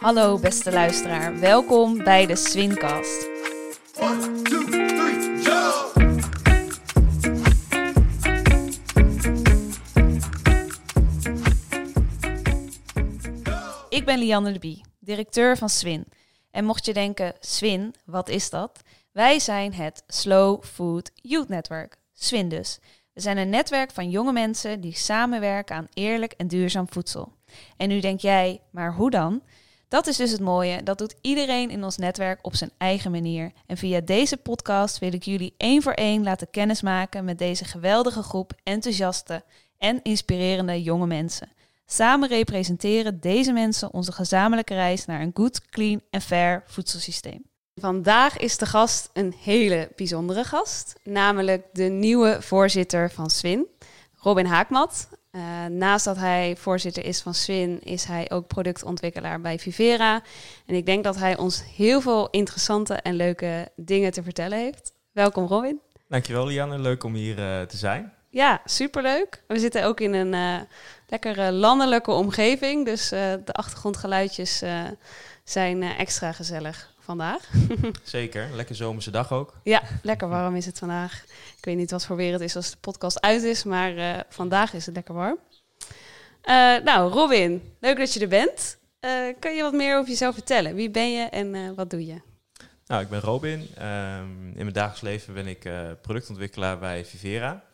Hallo beste luisteraar, welkom bij de Swincast. Ik ben Lianne de Bie, directeur van Swin. En mocht je denken, Swin, wat is dat? Wij zijn het Slow Food Youth Network, Swin dus. We zijn een netwerk van jonge mensen die samenwerken aan eerlijk en duurzaam voedsel. En nu denk jij, maar hoe dan? Dat is dus het mooie, dat doet iedereen in ons netwerk op zijn eigen manier. En via deze podcast wil ik jullie één voor één laten kennismaken met deze geweldige groep enthousiaste en inspirerende jonge mensen. Samen representeren deze mensen onze gezamenlijke reis naar een goed, clean en fair voedselsysteem. Vandaag is de gast een hele bijzondere gast, namelijk de nieuwe voorzitter van Swin, Robin Haakmat. Uh, naast dat hij voorzitter is van Swin, is hij ook productontwikkelaar bij Vivera. En ik denk dat hij ons heel veel interessante en leuke dingen te vertellen heeft. Welkom Robin. Dankjewel Lianne, leuk om hier uh, te zijn. Ja, superleuk. We zitten ook in een uh, lekkere landelijke omgeving, dus de achtergrondgeluidjes zijn extra gezellig vandaag. Zeker, lekker zomerse dag ook. Ja, lekker warm is het vandaag. Ik weet niet wat voor weer het is als de podcast uit is, maar uh, vandaag is het lekker warm. Uh, nou, Robin, leuk dat je er bent. Uh, kan je wat meer over jezelf vertellen? Wie ben je en wat doe je? Nou, ik ben Robin. Um, in mijn dagelijks leven ben ik productontwikkelaar bij Vivera.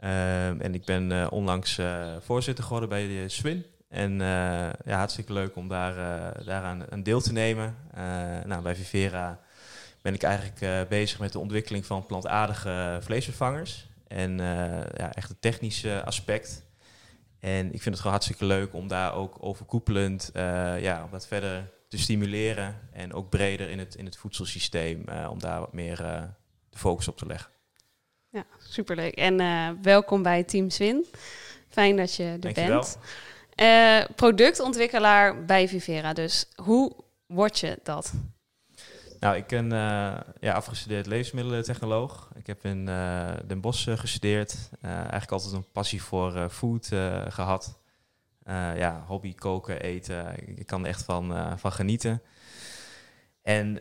Um, en ik ben onlangs voorzitter geworden bij de Swin. En uh, ja, hartstikke leuk om daar, uh, daaraan een deel te nemen. Uh, nou, bij Vivera ben ik eigenlijk bezig met de ontwikkeling van plantaardige vleesvervangers. En ja, echt het technische aspect. En ik vind het gewoon hartstikke leuk om daar ook overkoepelend ja, om dat verder te stimuleren. En ook breder in het, in het voedselsysteem, om daar wat meer de focus op te leggen. Ja, superleuk. En welkom bij Team Swin. Fijn dat je er Dankjewel. bent. Uh, productontwikkelaar bij Vivera. Dus hoe word je dat? Nou, ik ben uh, ja, afgestudeerd levensmiddelentechnoloog. Ik heb in uh, Den Bosch gestudeerd. eigenlijk altijd een passie voor food gehad. ja, hobby koken, eten. Ik kan er echt van, van genieten. En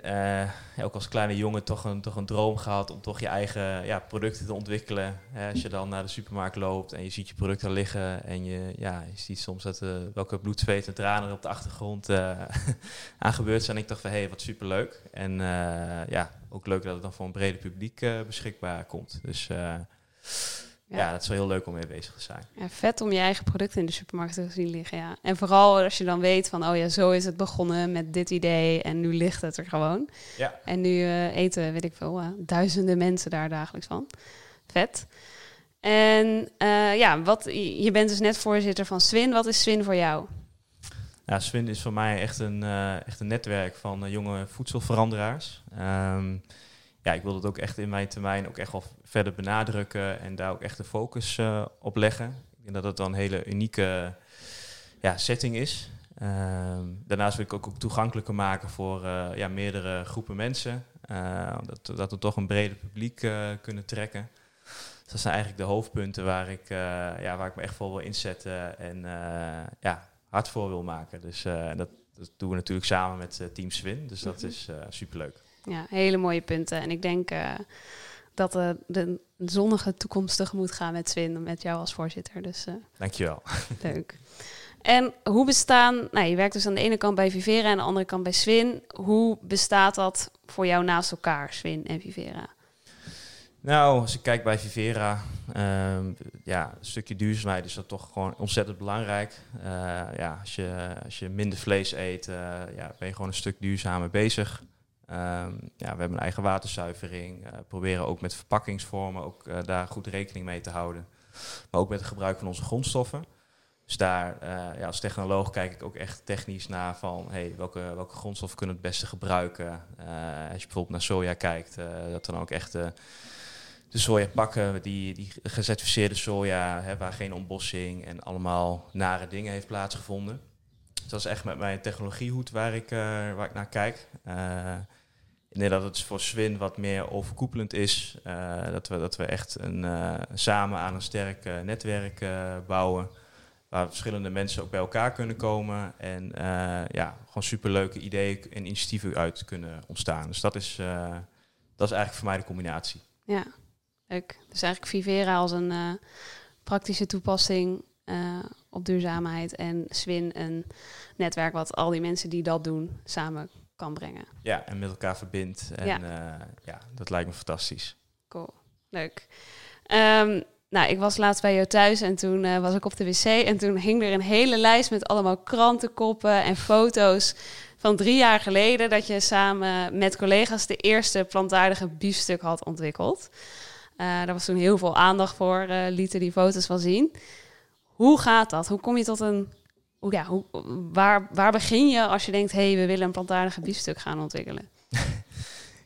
ja, ook als kleine jongen toch een, toch een droom gehad om toch je eigen ja, producten te ontwikkelen. Hè, als je dan naar de supermarkt loopt en je ziet je producten liggen en je, ja, je ziet soms dat, uh, welke bloed, zweet en tranen er op de achtergrond uh, aan gebeurd zijn. En ik dacht van, hé, hey, wat superleuk. En ja, ook leuk dat het dan voor een breder publiek beschikbaar komt. Dus ja. ja, dat is wel heel leuk om mee bezig te zijn. Ja, vet om je eigen producten in de supermarkt te zien liggen, ja. En vooral als je dan weet van, oh ja, zo is het begonnen met dit idee en nu ligt het er gewoon. Ja. En nu uh, eten, weet ik veel, uh, duizenden mensen daar dagelijks van. Vet. En uh, ja, wat, je bent dus net voorzitter van Swin. Wat is Swin voor jou? Ja, Swin is voor mij echt een, echt een netwerk van jonge voedselveranderaars. Um, ja, ik wil dat ook echt in mijn termijn ook echt wel verder benadrukken en daar ook echt de focus uh, op leggen. Ik denk dat dat dan een hele unieke ja, setting is. Uh, daarnaast wil ik ook, ook toegankelijker maken voor uh, ja, meerdere groepen mensen. Uh, dat, dat we toch een breder publiek kunnen trekken. Dus dat zijn eigenlijk de hoofdpunten waar ik, ja, waar ik me echt voor wil inzetten en ja, hard voor wil maken. Dus dat, dat, doen we natuurlijk samen met Team Swin. Dus dat is superleuk. Ja, hele mooie punten. En ik denk uh, dat uh, de zonnige toekomst tegemoet gaan met Swin, met jou als voorzitter. Dus, uh, Dankjewel. Leuk. En hoe bestaan, nou je werkt dus aan de ene kant bij Vivera en aan de andere kant bij Swin. Hoe bestaat dat voor jou naast elkaar, Swin en Vivera? Nou, als ik kijk bij Vivera, um, ja, een stukje duurzaamheid is dat toch gewoon ontzettend belangrijk. Uh, ja, als je, als je minder vlees eet, uh, ja, ben je gewoon een stuk duurzamer bezig. Um, ja, we hebben een eigen waterzuivering. Uh, proberen ook met verpakkingsvormen ook uh, daar goed rekening mee te houden. Maar ook met het gebruik van onze grondstoffen. Dus daar, uh, ja, als technoloog kijk ik ook echt technisch naar van hey, welke, welke grondstoffen kunnen we het beste gebruiken. als je bijvoorbeeld naar soja kijkt, dat dan ook echt de soja pakken, die, die gecertificeerde soja, hè, waar geen ontbossing en allemaal nare dingen heeft plaatsgevonden. Dus dat is echt met mijn technologiehoed waar ik, waar ik naar kijk. Denk dat het voor Swin wat meer overkoepelend is. Uh, dat, we, dat we echt een, uh, samen aan een sterk uh, netwerk bouwen. waar verschillende mensen ook bij elkaar kunnen komen. En eh, ja, gewoon superleuke ideeën en initiatieven uit kunnen ontstaan. Dus dat is, eh, dat is eigenlijk voor mij de combinatie. Ja, leuk. Dus eigenlijk Vivera als een eh, praktische toepassing eh, op duurzaamheid en Swin een netwerk wat al die mensen die dat doen samen kan brengen. Ja, en met elkaar verbindt. En Ja. ja, ja dat lijkt me fantastisch. Cool, leuk. Ehm, nou, ik was laatst bij jou thuis en toen eh, was ik op de wc en toen hing er een hele lijst met allemaal krantenkoppen en foto's van drie jaar geleden dat je samen met collega's de eerste plantaardige biefstuk had ontwikkeld. Eh daar was toen heel veel aandacht voor, eh, lieten die foto's wel zien. Hoe gaat dat? Hoe kom je tot een... Ja, waar, waar begin je als je denkt, hé, hey, we willen een plantaardige biefstuk gaan ontwikkelen?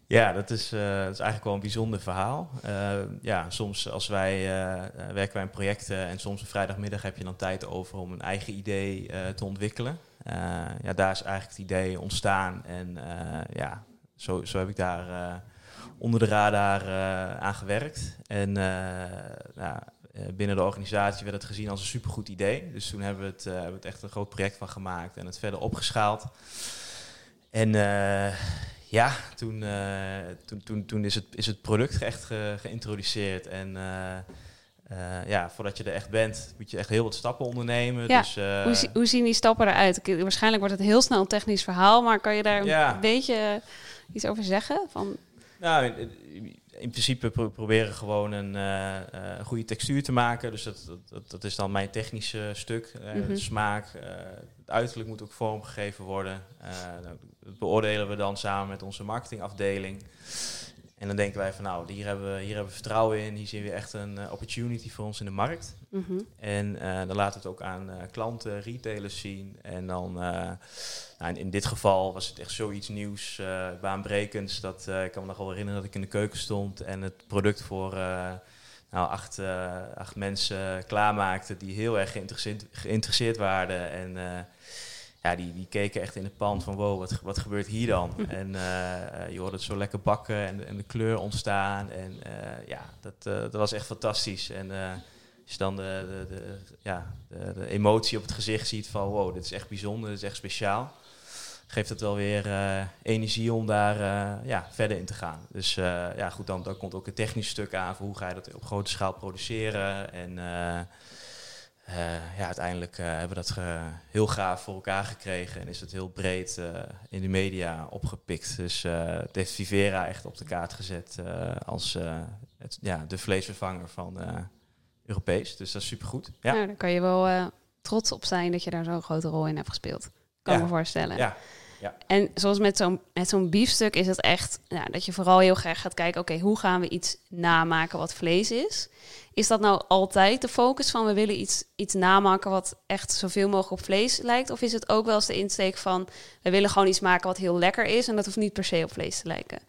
Ja, dat is, eh, dat is eigenlijk wel een bijzonder verhaal. Eh, ja, soms als wij eh, werken wij in projecten en soms een vrijdagmiddag heb je dan tijd over om een eigen idee te ontwikkelen. Ja, daar is eigenlijk het idee ontstaan en ja, zo, zo heb ik daar onder de radar aan gewerkt. En eh, binnen de organisatie werd het gezien als een supergoed idee. Dus toen hebben we het, eh, hebben we het echt een groot project van gemaakt en het verder opgeschaald. En eh, ja, toen, eh, toen, toen, toen is, het, is het product echt ge- geïntroduceerd. En eh, eh, ja, voordat je er echt bent, moet je echt heel wat stappen ondernemen. Ja, Dus, eh, Hoe, hoe zien die stappen eruit? Waarschijnlijk wordt het heel snel een technisch verhaal, maar kan je daar een Ja. beetje iets over zeggen? Van, Nou, in, in principe pro- proberen gewoon een, eh, eh, een goede textuur te maken. Dus dat, dat- dat, is dan mijn technische stuk. Eh, Mhm. smaak, het uiterlijk moet ook vormgegeven worden. Nou, dat beoordelen we dan samen met onze marketingafdeling. En dan denken wij van nou, hier hebben we, hier hebben we vertrouwen in. Hier zien we echt een eh, opportunity voor ons in de markt. mhm. En eh, dan laten we het ook aan eh, klanten, retailers zien. En dan, nou, in, in dit geval was het echt zoiets nieuws, baanbrekends. Dat, ik kan me nog wel herinneren dat ik in de keuken stond en het product voor nou, acht, acht mensen klaarmaakte die heel erg geïnteresseerd, geïnteresseerd waren. En ja, die, die keken echt in de pan van wow, wat, wat gebeurt hier dan? en eh, je hoorde het zo lekker bakken en, de- en de kleur ontstaan. En eh, ja, dat, eh, dat was echt fantastisch. En als je dan de, de, de, ja, de, de emotie op het gezicht ziet van wow, dit is echt bijzonder, dit is echt speciaal. Geeft het wel weer energie om daar ja, verder in te gaan. Dus ja, goed, dan, dan komt ook het technische stuk aan voor hoe ga je dat op grote schaal produceren. En ja, uiteindelijk eh, hebben we dat heel gaaf voor elkaar gekregen en is het heel breed eh, in de media opgepikt. Dus eh het heeft Vivera echt op de kaart gezet eh, als eh, het, ja, de vleesvervanger van eh, Europees. Dus dat is supergoed. Ja. Nou, daar kan je wel eh, trots op zijn dat je daar zo'n grote rol in hebt gespeeld. Kan Ja. me voorstellen. Ja. En zoals met zo'n met zo'n biefstuk is het echt nou, dat je vooral heel graag gaat kijken... oké, hoe gaan we iets namaken wat vlees is? Is dat nou altijd de focus van we willen iets, iets namaken... wat echt zoveel mogelijk op vlees lijkt? Of is het ook wel eens de insteek van... we willen gewoon iets maken wat heel lekker is... en dat hoeft niet per se op vlees te lijken?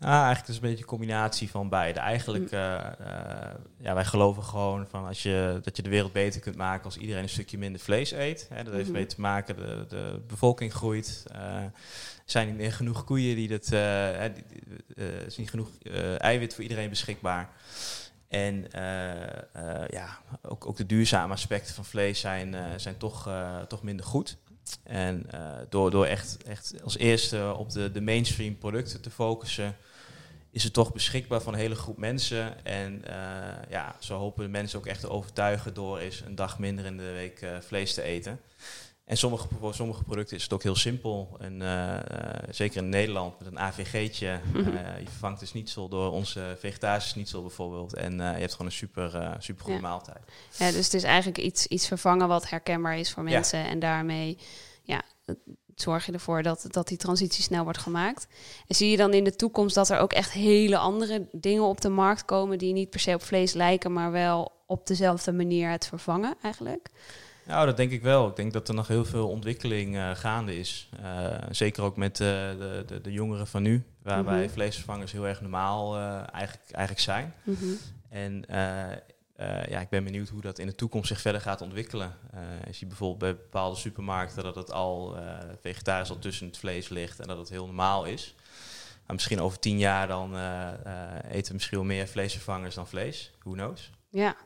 Ah, eigenlijk is het een beetje een combinatie van beide. Eigenlijk, eh, eh, ja, wij geloven gewoon van als je, dat je de wereld beter kunt maken als iedereen een stukje minder vlees eet. Hè, dat heeft Mhm. mee te maken, de, de bevolking groeit. er zijn niet meer genoeg koeien die dat, die- is niet genoeg eiwit voor iedereen beschikbaar. En ja, ook, ook de duurzame aspecten van vlees zijn, zijn toch, toch minder goed. En door, door echt, echt als eerste op de, de mainstream producten te focussen, is het toch beschikbaar voor een hele groep mensen. En eh, ja, zo hopen de mensen ook echt te overtuigen door eens een dag minder in de week eh, vlees te eten. En sommige, voor sommige producten is het ook heel simpel. En eh, zeker in Nederland met een AVG'tje. Mhm. je vervangt de schnitzel door onze vegetarische schnitzel bijvoorbeeld. En je hebt gewoon een super, super goede Ja. maaltijd. Ja, dus het is eigenlijk iets, iets vervangen wat herkenbaar is voor Ja. mensen. En daarmee ja, zorg je ervoor dat, dat die transitie snel wordt gemaakt. En zie je dan in de toekomst dat er ook echt hele andere dingen op de markt komen... die niet per se op vlees lijken, maar wel op dezelfde manier het vervangen eigenlijk? Nou, dat denk ik wel. Ik denk dat er nog heel veel ontwikkeling eh, gaande is. Eh, zeker ook met eh, de, de, de jongeren van nu, waarbij Mhm. vleesvervangers heel erg normaal eigenlijk, eigenlijk zijn. Mhm. En eh, ja, ik ben benieuwd hoe dat in de toekomst zich verder gaat ontwikkelen. Eh je ziet bijvoorbeeld bij bepaalde supermarkten dat het al eh, vegetarisch al tussen het vlees ligt en dat het heel normaal is. Maar misschien over tien jaar dan eten we misschien wel meer vleesvervangers dan vlees. Who knows? Ja,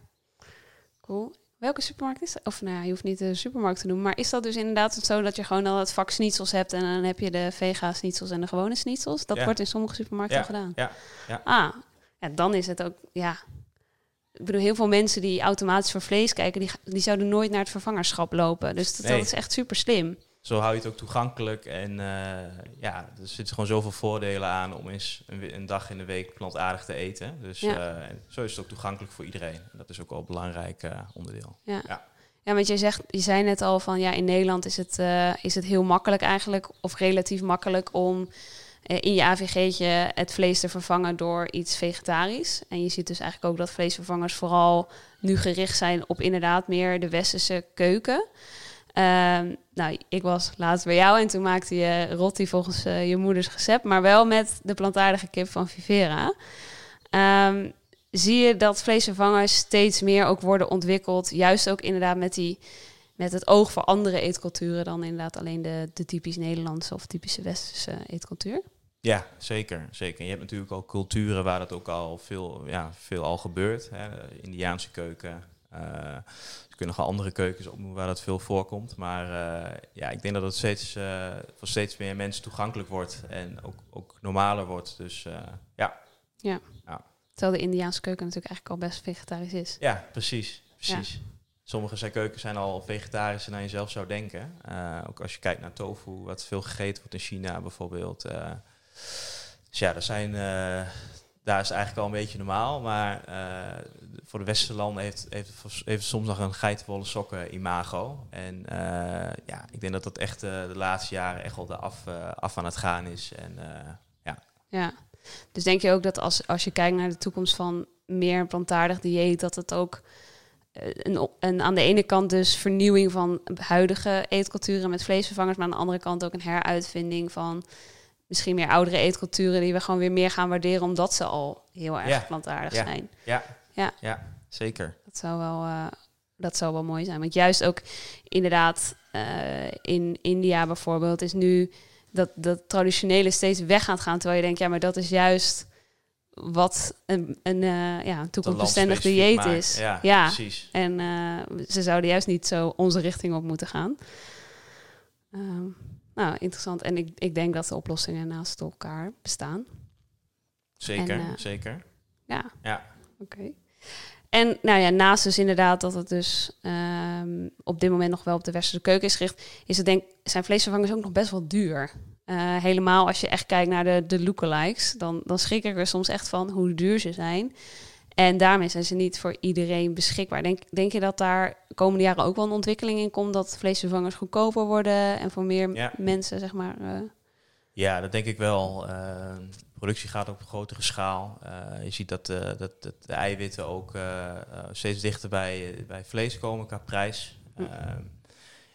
cool. welke supermarkt is dat? Of nou ja, je hoeft niet de supermarkt te noemen. Maar is dat dus inderdaad zo dat je gewoon al het vak schnitzels hebt... en dan heb je de vega schnitzels en de gewone schnitzels? Dat Ja. wordt in sommige supermarkten Ja, gedaan. ja, ja. Ah, ja, dan is het ook... Ja, ik bedoel, heel veel mensen die automatisch voor vlees kijken... die, die zouden nooit naar het vervangerschap lopen. Dus dat, Nee. dat is echt super slim. Zo hou je het ook toegankelijk. En eh, ja, er zitten gewoon zoveel voordelen aan om eens een, dag in de week plantaardig te eten. Dus Ja. eh, en zo is het ook toegankelijk voor iedereen. En dat is ook wel een belangrijk eh, onderdeel. Ja. Ja. Ja, want je zegt, je zei net al van ja, in Nederland is het, is het heel makkelijk eigenlijk, of relatief makkelijk om in je AVG'tje het vlees te vervangen door iets vegetarisch. En je ziet dus eigenlijk ook dat vleesvervangers vooral nu gericht zijn op inderdaad meer de westerse keuken. Ehm, nou, ik was laatst bij jou en toen maakte je rotti volgens eh, je moeders recept, maar wel met de plantaardige kip van Vivera. Ehm, zie je dat vleesvervangers steeds meer ook worden ontwikkeld, juist ook inderdaad met, die, met het oog voor andere eetculturen dan inderdaad alleen de, de typisch Nederlandse of typische westerse eetcultuur? Ja, zeker, zeker. Je hebt natuurlijk al culturen waar dat ook al veel, ja, veel al gebeurt. Hè. De Indiaanse keuken. eh er kunnen nog andere keukens opnoemen waar dat veel voorkomt. Maar eh, ja, ik denk dat het steeds, eh, voor steeds meer mensen toegankelijk wordt. En ook, ook normaler wordt. Dus eh, ja. Terwijl de Indiaanse keuken natuurlijk eigenlijk al best vegetarisch is. ja, precies. precies. Sommige zijn keukens zijn al vegetarischer dan je zelf zou denken. Ook als je kijkt naar tofu, wat veel gegeten wordt in China bijvoorbeeld. Dus ja, dat zijn, eh, daar is eigenlijk al een beetje normaal. Maar eh, voor de westerse landen heeft, heeft, heeft soms nog een geitenwolle sokken imago. En eh, ja, ik denk dat dat echt de laatste jaren echt eraf eh, af aan het gaan is. En ja, Ja. Dus denk je ook dat als, als je kijkt naar de toekomst van meer plantaardig dieet, dat het ook een, een, aan de ene kant dus vernieuwing van huidige eetculturen met vleesvervangers, maar aan de andere kant ook een heruitvinding van misschien meer oudere eetculturen die we gewoon weer meer gaan waarderen omdat ze al heel erg plantaardig zijn. ja, Ja. ja zeker. Dat zou wel, eh, dat zou wel mooi zijn. Want juist ook inderdaad eh, in India bijvoorbeeld is nu dat, dat traditionele steeds weg aan het gaan. Terwijl je denkt, ja, maar dat is juist wat een, een, eh, ja, toekomstbestendig dieet is. Ja, Ja. precies. En ze zouden juist niet zo onze richting op moeten gaan. Ehm, nou, interessant. En ik, ik denk dat de oplossingen naast elkaar bestaan. Zeker, En, eh, zeker. Ja. Ja. Oké. En nou ja, naast dus inderdaad dat het dus ehm, op dit moment nog wel op de westerse keuken is gericht, is het denk zijn vleesvervangers ook nog best wel duur. Eh, helemaal als je echt kijkt naar de, de lookalikes, dan, dan schrik ik er soms echt van hoe duur ze zijn. En daarmee zijn ze niet voor iedereen beschikbaar. Denk, denk je dat daar de komende jaren ook wel een ontwikkeling in komt dat vleesvervangers goedkoper worden en voor meer Ja. mensen, zeg maar. eh, Ja, dat denk ik wel. Eh, productie gaat op grotere schaal. Eh, je ziet dat, dat, dat de eiwitten ook steeds dichter bij, bij vlees komen qua prijs. Hm. Eh,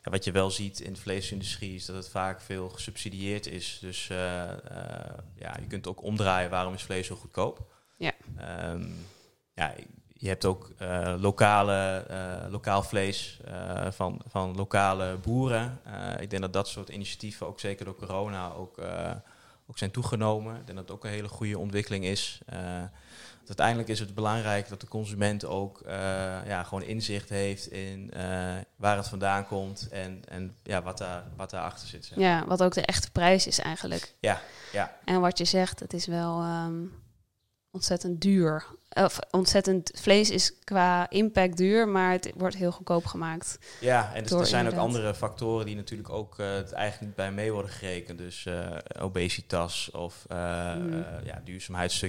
ja, wat je wel ziet in de vleesindustrie is dat het vaak veel gesubsidieerd is. Dus ja, je kunt ook omdraaien waarom is vlees zo goedkoop. Ja. Ehm, ja, je hebt ook eh, lokale, eh, lokaal vlees eh, van, van lokale boeren. Ik denk dat dat soort initiatieven, ook zeker door corona, ook, ook zijn toegenomen. Ik denk dat het ook een hele goede ontwikkeling is. Uiteindelijk is het belangrijk dat de consument ook ja, gewoon inzicht heeft in waar het vandaan komt en, en ja, wat, daar, wat daarachter zit. zeg. ja, wat ook de echte prijs is eigenlijk. Ja, ja. En wat je zegt, het is wel ehm, ontzettend duur. Of ontzettend, vlees is qua impact duur, maar het wordt heel goedkoop gemaakt. Ja, en dus er zijn inderdaad. ook andere factoren die natuurlijk ook eh, het eigenlijk niet bij mee worden gerekend. Dus eh, obesitas of eh, ja,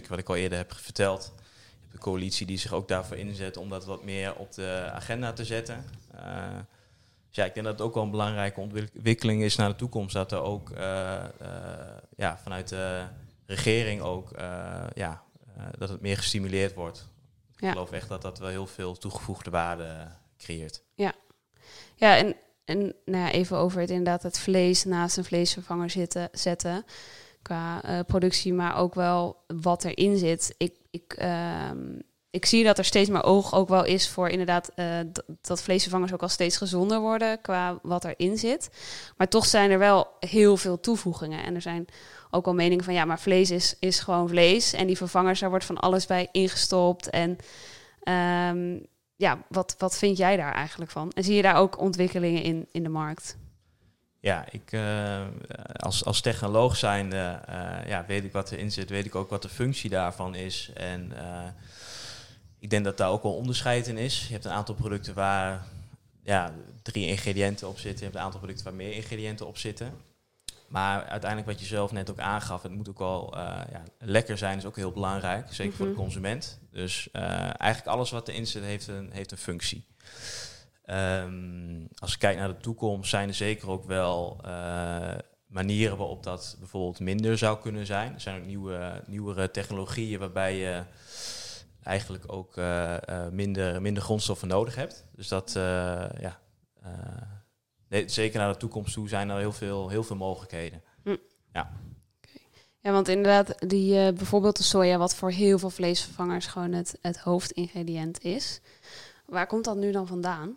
wat ik al eerder heb verteld. Je hebt een coalitie die zich ook daarvoor inzet om dat wat meer op de agenda te zetten. Dus ja, ik denk dat het ook wel een belangrijke ontwikkeling is naar de toekomst. Dat er ook ja, vanuit de regering ook ja, dat het meer gestimuleerd wordt. Ik Ja. geloof echt dat dat wel heel veel toegevoegde waarde creëert. Ja, en, en nou ja, even over het inderdaad het vlees naast een vleesvervanger zitten, zetten. Qua eh, productie, maar ook wel wat erin zit. Ik, ik, ehm, ik zie dat er steeds meer oog ook wel is voor inderdaad eh, dat vleesvervangers ook al steeds gezonder worden qua wat erin zit. Maar toch zijn er wel heel veel toevoegingen. En er zijn ook al meningen van ja, maar vlees is, is gewoon vlees. En die vervangers, daar wordt van alles bij ingestopt. En ehm, ja, wat, wat vind jij daar eigenlijk van? En zie je daar ook ontwikkelingen in, in de markt? Ja, ik, eh, als, als technoloog zijnde eh, ja, weet ik wat erin zit, weet ik ook wat de functie daarvan is. En eh, ik denk dat daar ook wel onderscheid in is. Je hebt een aantal producten waar ja, drie ingrediënten op zitten. Je hebt een aantal producten waar meer ingrediënten op zitten. Maar uiteindelijk wat je zelf net ook aangaf, het moet ook wel ja, lekker zijn, is ook heel belangrijk. Zeker voor de Mhm. consument. Dus eigenlijk alles wat erin zit, heeft een, heeft een functie. Ehm, als ik kijk naar de toekomst, zijn er zeker ook wel eh, manieren waarop dat bijvoorbeeld minder zou kunnen zijn. Er zijn ook nieuwe, nieuwere technologieën waarbij je eigenlijk ook eh, eh, minder, minder grondstoffen nodig hebt. Dus dat, eh, ja, eh, nee, zeker naar de toekomst toe zijn er heel veel, heel veel mogelijkheden. Ja, want inderdaad, die, eh, bijvoorbeeld de soja, wat voor heel veel vleesvervangers gewoon het, het hoofdingrediënt is. Waar komt dat nu dan vandaan?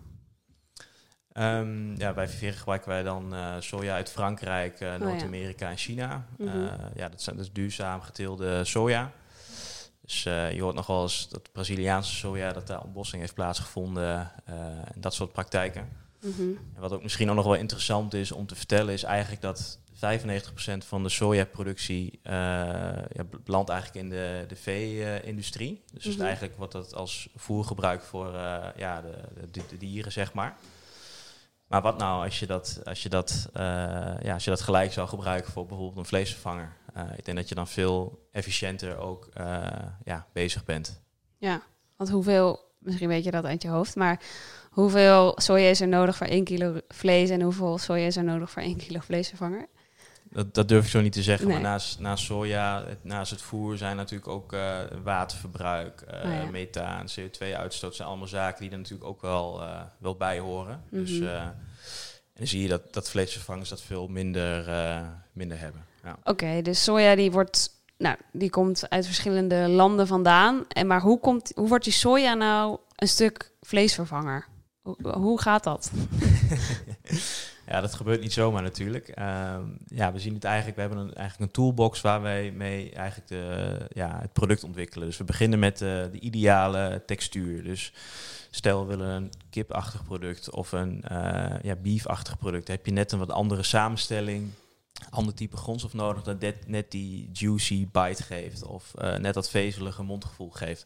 Ehm, ja, bij Vivere gebruiken wij dan eh, soja uit Frankrijk, eh, ja. Noord-Amerika en China. Mhm. Ja, dat zijn dus duurzaam geteelde soja. Dus je hoort nog wel eens dat Braziliaanse soja, dat daar ontbossing heeft plaatsgevonden en dat soort praktijken. Mhm. En wat ook misschien ook nog wel interessant is om te vertellen, is eigenlijk dat 95% van de sojaproductie eh ja, belandt eigenlijk in de, de vee-industrie. Dus Mhm. eigenlijk wordt dat als voer gebruikt voor eh, ja, de, de, de dieren, zeg maar. Maar wat nou als je dat, als je dat, eh, ja, als je dat gelijk zou gebruiken voor bijvoorbeeld een vleesvervanger? Ik denk dat je dan veel efficiënter ook ja, bezig bent. Ja, want hoeveel, misschien weet je dat uit je hoofd, maar hoeveel soja is er nodig voor 1 kilo vlees en hoeveel soja is er nodig voor 1 kilo vleesvervanger? Dat, dat durf ik zo niet te zeggen, Nee. maar naast, naast soja, het- naast het voer zijn natuurlijk ook eh, waterverbruik, Oh ja. methaan, CO2-uitstoot zijn allemaal zaken die er natuurlijk ook wel, eh, wel bij horen. Dus Mhm. en dan zie je dat, dat vleesvervangers dat veel minder, minder hebben. Ja. Oké, dus soja die wordt, nou, die komt uit verschillende landen vandaan. En maar hoe komt, hoe wordt die soja nou een stuk vleesvervanger? Hoe, gaat dat? Ja, dat gebeurt niet zomaar natuurlijk. Ehm, ja, we zien het eigenlijk, we hebben een, eigenlijk een toolbox waar wij mee eigenlijk de, ja, het product ontwikkelen. Dus we beginnen met eh, de ideale textuur. Dus stel we willen een kipachtig product of een eh ja, beefachtig product. Dan heb je net een wat andere samenstelling, ander type grondstof nodig dat net, net die juicy bite geeft of eh, net dat vezelige mondgevoel geeft.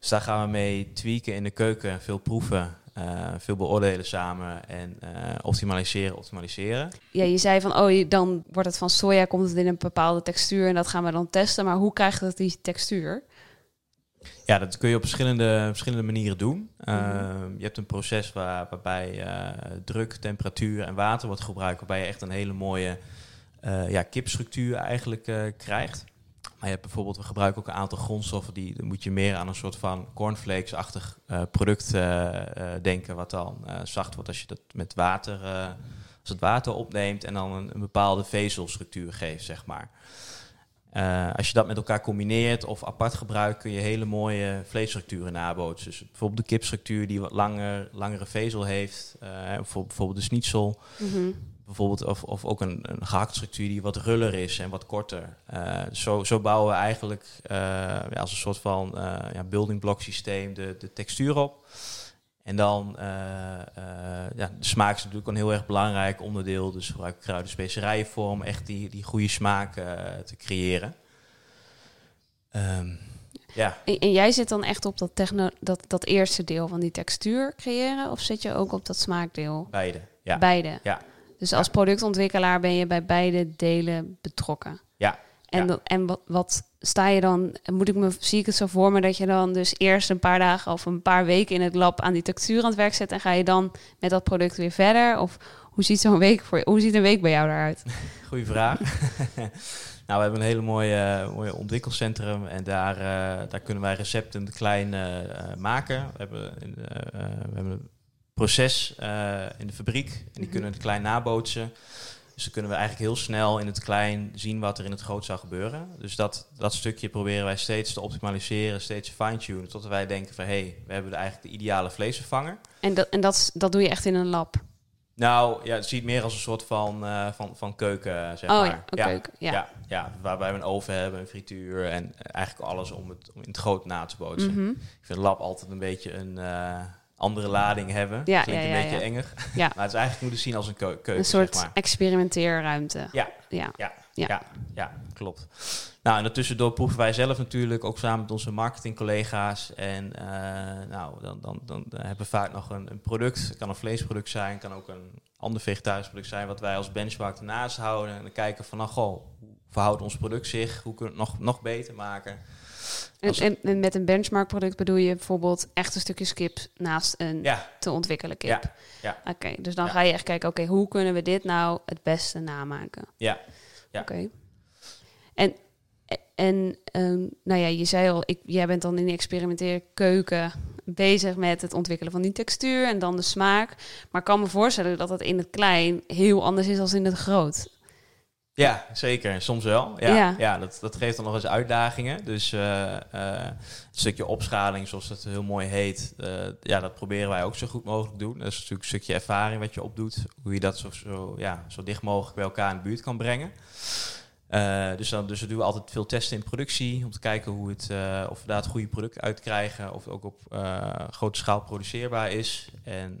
Dus daar gaan we mee tweaken in de keuken, veel proeven, eh, veel beoordelen samen en eh, optimaliseren, optimaliseren. Ja, je zei van, oh, dan wordt het van soja, komt het in een bepaalde textuur en dat gaan we dan testen. Maar hoe krijgt het die textuur? Ja, dat kun je op verschillende, verschillende manieren doen. Mhm. Ehm, je hebt een proces waar, waarbij eh, druk, temperatuur en water wordt gebruikt, waarbij je echt een hele mooie ja, kipstructuur eigenlijk krijgt. Maar je hebt bijvoorbeeld, we gebruiken ook een aantal grondstoffen die dan moet je meer aan een soort van cornflakes-achtig eh, product eh, eh, denken, wat dan zacht wordt als je dat met water, als het water opneemt en dan een, een bepaalde vezelstructuur geeft, zeg maar. Als je dat met elkaar combineert of apart gebruikt, kun je hele mooie vleesstructuren nabootsen. Dus bijvoorbeeld de kipstructuur die wat langer, langere vezel heeft, voor bijvoorbeeld de schnitzel. Mhm. Bijvoorbeeld, of, of ook een, een gehakt structuur die wat ruller is en wat korter. Eh, zo, zo bouwen we eigenlijk eh, ja, als een soort van eh, ja, building block systeem de, de textuur op. En dan, ja, de smaak is natuurlijk een heel erg belangrijk onderdeel. Dus gebruik kruiden, specerijen voor om echt die, die goede smaak te creëren. Ehm, ja, En, en jij zit dan echt op dat, techno, dat, dat eerste deel van die textuur creëren? Of zit je ook op dat smaakdeel? beide. Ja, Beide. Ja. Dus als productontwikkelaar ben je bij beide delen betrokken. Ja. En, dan- en wat, wat sta je dan? Moet ik me, zie ik het zo voor me dat je dan dus eerst een paar dagen of een paar weken in het lab aan die textuur aan het werk zet en ga je dan met dat product weer verder? Of hoe ziet zo'n week voor je, hoe ziet een week bij jou eruit? Goeie vraag. nou, we hebben een hele mooie, mooie ontwikkelcentrum en daar, eh, daar kunnen wij recepten klein eh, eh, maken. We hebben, we hebben een proces eh, in de fabriek en die Mhm. kunnen het klein nabootsen. Dus dan kunnen we eigenlijk heel snel in het klein zien wat er in het groot zou gebeuren. Dus dat, dat stukje proberen wij steeds te optimaliseren, steeds te fine-tunen. Tot wij denken van, hé, hey, we hebben eigenlijk de ideale vleesvervanger. En dat, en dat, dat doe je echt in een lab? Nou, ja, het ziet meer als een soort van, eh, van, van keuken, zeg oh maar. ja, een keuken. Ja. Ja, ja, waarbij we een oven hebben, een frituur en eigenlijk alles om het om in het groot na te bootsen. Mhm. Ik vind lab altijd een beetje een, eh, andere lading hebben. Ja, Klinkt ja, een ja, beetje ja. enger. Maar het is eigenlijk moeten zien als een keu- keuken, Een soort zeg maar. experimenteerruimte. Ja. ja. Ja, Ja. ja. ja, klopt. Nou, en daartussendoor proeven wij zelf natuurlijk ook samen met onze marketingcollega's. En eh, nou, dan, dan, dan hebben we vaak nog een, een product. Het kan een vleesproduct zijn, kan ook een ander vegetarisch product zijn, wat wij als benchmark ernaast houden. En dan kijken van, nou, goh, hoe verhoudt ons product zich? Hoe kunnen we het nog, nog beter maken? En, en, en met een benchmark product bedoel je bijvoorbeeld echt een stukje skip naast een Ja, te ontwikkelen kip. Ja, ja. Oké, dus dan Ja. ga je echt kijken, oké, hoe kunnen we dit nou het beste namaken? ja, Ja. Oké. En, en ehm, nou ja, je zei al, ik, jij bent dan in die experimenteerkeuken bezig met het ontwikkelen van die textuur en dan de smaak. Maar ik kan me voorstellen dat het in het klein heel anders is dan in het groot. Ja, zeker. Soms wel. Ja, Ja. ja. dat, dat geeft dan nog eens uitdagingen. Dus een stukje opschaling, zoals het heel mooi heet, eh, ja, dat proberen wij ook zo goed mogelijk te doen. Dat is natuurlijk een stukje ervaring wat je opdoet. Hoe je dat zo, zo, ja, zo dicht mogelijk bij elkaar in de buurt kan brengen. Dus, dan, dus we doen altijd veel testen in productie om te kijken hoe het, of we daar het goede product uit krijgen. Of het ook op grote schaal produceerbaar is. En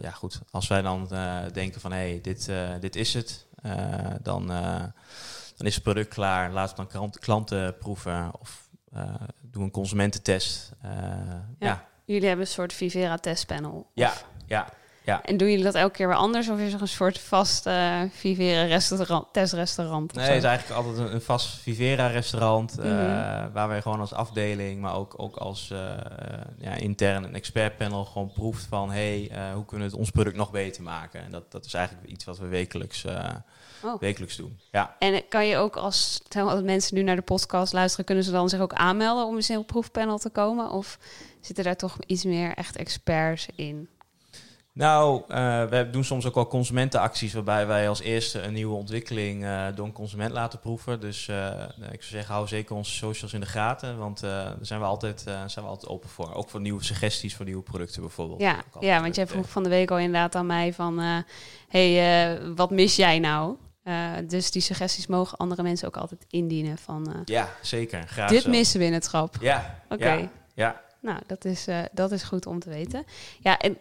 ja, goed, als wij dan denken van hé, hey, dit, dit is het, dan, eh, dan is het product klaar. Laat het dan klanten proeven of eh doe een consumententest. Eh, ja. Jullie hebben een soort Vivera testpanel. Ja, ja, ja. En doen jullie dat elke keer weer anders? Of is er een soort vast eh Vivera restaurant, testrestaurant? Nee, het is eigenlijk altijd een, een vast Vivera-restaurant. eh, Mhm. waar wij gewoon als afdeling, maar ook, ook als eh, ja, intern een expertpanel gewoon proeft van... hey, hoe kunnen we het ons product nog beter maken? En dat, dat is eigenlijk iets wat we wekelijks, Oh. wekelijks doen. Ja. En kan je ook als stel dat mensen nu naar de podcast luisteren, kunnen ze dan zich ook aanmelden om eens in een proefpanel te komen? Of zitten daar toch iets meer echt experts in? Nou, eh, we doen soms ook wel consumentenacties waarbij wij als eerste een nieuwe ontwikkeling eh, door een consument laten proeven. Dus eh, ik zou zeggen, hou zeker onze socials in de gaten, want daar zijn we, altijd, zijn we altijd open voor. Ook voor nieuwe suggesties voor nieuwe producten bijvoorbeeld. Ja, ja want jij vroeg van de week al inderdaad aan mij van, hey, wat mis jij nou? Dus die suggesties mogen andere mensen ook altijd indienen van, Ja, zeker. Graag dit zo. missen we in het schap. Ja, Oké. ja, ja. Nou, dat is, dat is goed om te weten. Ja, en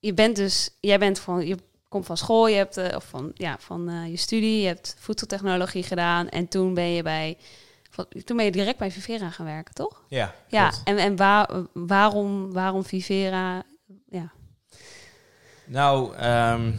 je bent dus, jij bent van, je komt van school, je hebt, eh, of van, ja, van eh, je studie, je hebt voedseltechnologie gedaan en toen ben je bij, van- toen ben je direct bij Vivera gaan werken, toch? ja, Ja, en, en waar, waarom, waarom Vivera? Ja, Nou, ehm,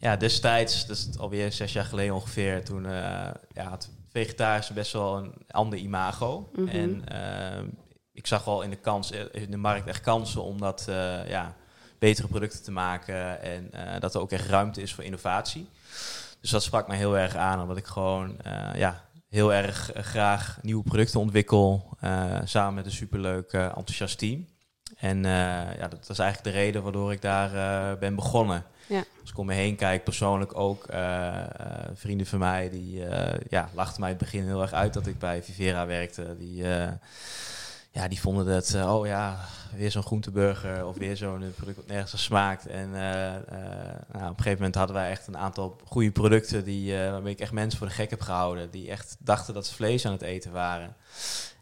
ja, destijds, dat is alweer zes jaar geleden ongeveer, toen eh ja, had vegetarisch best wel een ander imago. Mhm. En ehm, ik zag wel in de, kans, in de markt echt kansen om dat, eh, ja, betere producten te maken en eh, dat er ook echt ruimte is voor innovatie. Dus dat sprak mij heel erg aan, omdat ik gewoon eh, ja, heel erg eh, graag nieuwe producten ontwikkel, samen met een superleuk, enthousiast team. En ja, dat was eigenlijk de reden waardoor ik daar ben begonnen. Ja. Als ik om me heen kijk, persoonlijk ook, vrienden van mij, die eh, ja, lachten mij in het begin heel erg uit dat ik bij Vivera werkte. Die, ja, die vonden dat, eh, oh ja, weer zo'n groenteburger of weer zo'n product wat nergens smaakt. En eh, eh, nou, op een gegeven moment hadden wij echt een aantal goede producten die, waarmee ik echt mensen voor de gek heb gehouden. Die echt dachten dat ze vlees aan het eten waren.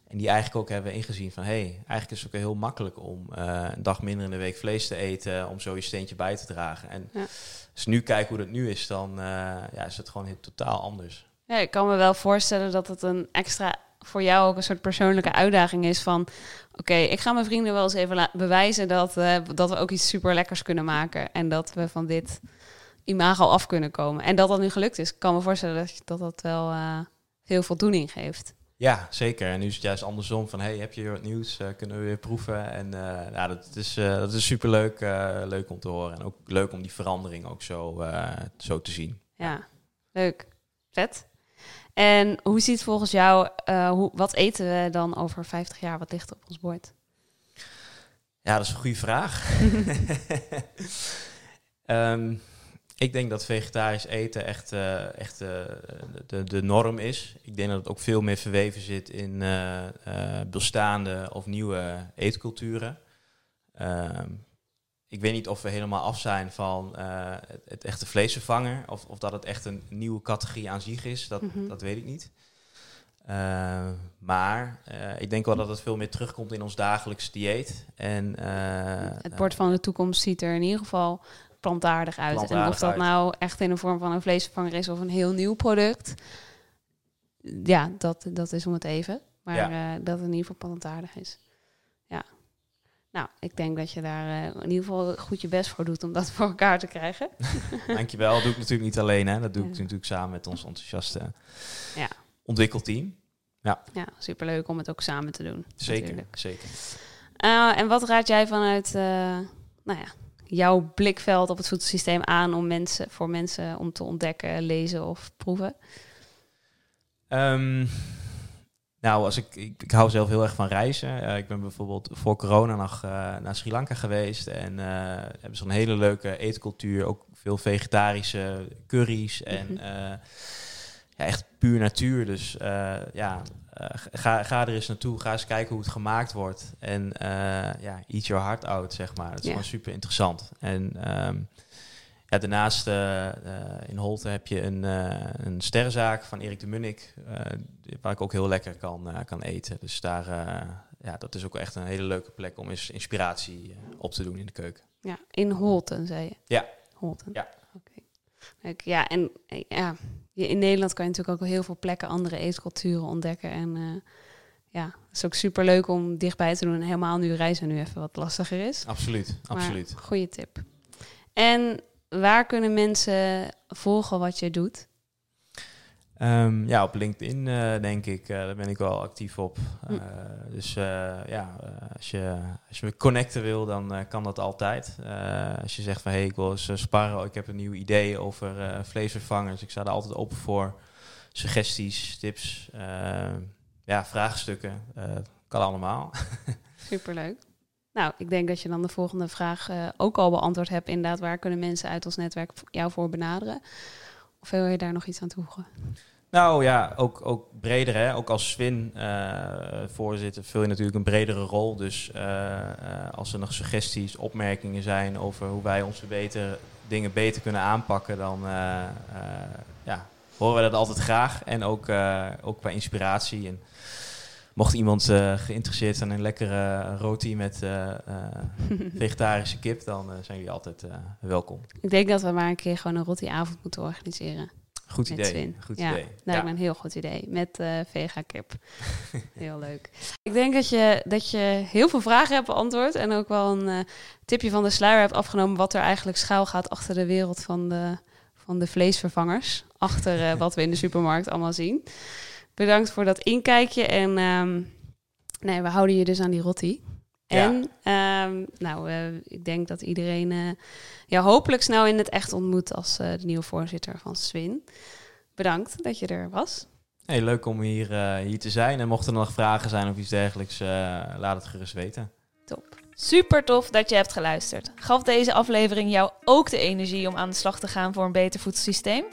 En die eigenlijk ook hebben ingezien van, hé, hey, eigenlijk is het ook heel makkelijk om een dag minder in de week vlees te eten, om zo je steentje bij te dragen. En Ja. als nu kijk hoe dat nu is, dan ja, is het gewoon heel totaal anders. Ja, ik kan me wel voorstellen dat het een extra voor jou ook een soort persoonlijke uitdaging is van oké, ik ga mijn vrienden wel eens even bewijzen dat, eh, dat we ook iets super lekkers kunnen maken en dat we van dit imago af kunnen komen. En dat dat nu gelukt is, ik kan me voorstellen dat dat, dat wel eh, veel voldoening geeft. Ja, zeker. En nu is het juist andersom van, hey, heb je weer wat nieuws? Eh, kunnen we weer proeven? En eh nou, dat is, eh, dat is superleuk uh, leuk om te horen. En ook leuk om die verandering ook zo, uh, zo te zien. Ja, leuk. Vet. En hoe ziet volgens jou, uh, hoe, wat eten we dan over 50 jaar? Wat ligt op ons bord? Ja, dat is een goede vraag. um, ik denk dat vegetarisch eten echt, uh, echt uh, de, de norm is. Ik denk dat het ook veel meer verweven zit in bestaande of nieuwe eetculturen. Um, ik weet niet of we helemaal af zijn van het, het, echte vleesvervanger. Of, of dat het echt een nieuwe categorie aan zich is. Dat, mm -hmm. dat weet ik niet. Eh, maar eh, ik denk wel dat het veel meer terugkomt in ons dagelijks dieet. En, eh, Het bord van de toekomst ziet er in ieder geval plantaardig uit. en of dat uit. nou echt in de vorm van een vleesvervanger is of een heel nieuw product. Ja, dat, dat is om het even. Maar Ja. eh, dat het in ieder geval plantaardig is. Ja. Nou, ik denk dat je daar eh, in ieder geval goed je best voor doet om dat voor elkaar te krijgen. Dankjewel. Dat doe ik natuurlijk niet alleen. Hè. Dat doe ik Ja. natuurlijk samen met ons enthousiaste Ja. ontwikkelteam. Ja, superleuk om het ook samen te doen. Zeker, natuurlijk. zeker. Eh, en wat raad jij vanuit eh, nou ja, jouw blikveld op het voedselsysteem aan om mensen, voor mensen om te ontdekken, lezen of proeven? Ehm, nou, als ik, ik, ik hou zelf heel erg van reizen. Eh, ik ben bijvoorbeeld voor corona nog eh, naar Sri Lanka geweest. En eh, hebben ze een hele leuke eetcultuur. Ook veel vegetarische curry's. En Mhm. ja, echt puur natuur. Dus ja, ga, ga er eens naartoe. Ga eens kijken hoe het gemaakt wordt. En ja, eat your heart out, zeg maar. Dat is gewoon super interessant. En ehm, ja, daarnaast eh, eh, in Holte heb je een, eh, een sterrenzaak van Erik de Munnik, waar ik ook heel lekker kan, kan eten. Dus daar, ja, dat is ook echt een hele leuke plek om eens inspiratie op te doen in de keuken. Ja, in Holten, zei je? Ja. Holten. Ja. Oké. Leuk. Ja, en ja, in Nederland kan je natuurlijk ook heel veel plekken andere eetculturen ontdekken. En ja, het is ook super leuk om dichtbij te doen. En helemaal nu reizen nu even wat lastiger is. Absoluut, absoluut. Goede tip. En waar kunnen mensen volgen wat je doet? Ehm, ja, op LinkedIn eh, denk ik, eh, daar ben ik wel actief op. Hm. Eh, dus ja, als, je, als je me connecten wil, dan kan dat altijd. Als je zegt van, hey, ik wil eens sparren, ik heb een nieuw idee over vleesvervangers. Ik sta er altijd open voor. Suggesties, tips, ja, vraagstukken. kan allemaal. Superleuk. Nou, ik denk dat je dan de volgende vraag eh, ook al beantwoord hebt. Inderdaad, waar kunnen mensen uit ons netwerk jou voor benaderen? Of wil je daar nog iets aan toevoegen? Nou ja, ook, ook breder. Hè? Ook als Swin eh, voorzitter vul je natuurlijk een bredere rol. Dus eh, als er nog suggesties, opmerkingen zijn over hoe wij onze beter, dingen beter kunnen aanpakken, dan ja, horen wij dat altijd graag. En ook, ook bij inspiratie. En mocht iemand eh, geïnteresseerd zijn in een lekkere roti met eh, eh, vegetarische kip, dan zijn jullie altijd welkom. ik denk dat we maar een keer gewoon een rottiavond moeten organiseren. Goed idee. Swin. Goed ja, idee. Ja. me een heel goed idee. Met vega kip. heel leuk. Ik denk dat je, dat je heel veel vragen hebt beantwoord. En ook wel een tipje van de sluier hebt afgenomen. Wat er eigenlijk schuil gaat achter de wereld van de, van de vleesvervangers. Achter wat we in de supermarkt allemaal zien. Bedankt voor dat inkijkje. En ehm, nee, we houden je dus aan die rotti. Ja. En ehm, nou, eh, ik denk dat iedereen eh jou hopelijk snel in het echt ontmoet als eh, de nieuwe voorzitter van Swin. Bedankt dat je er was. Hey, leuk om hier, hier te zijn. En mochten er nog vragen zijn of iets dergelijks, laat het gerust weten. Top. Super tof dat je hebt geluisterd. Gaf deze aflevering jou ook de energie om aan de slag te gaan voor een beter voedselsysteem?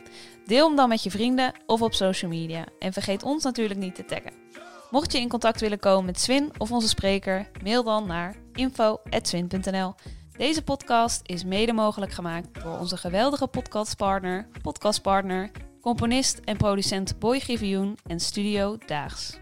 Deel hem dan met je vrienden of op social media. En vergeet ons natuurlijk niet te taggen. Mocht je in contact willen komen met Swin of onze spreker, mail dan naar info.swin.nl. Deze podcast is mede mogelijk gemaakt door onze geweldige podcastpartner, podcastpartner, componist en producent Boy Griffioen en Studio Daags.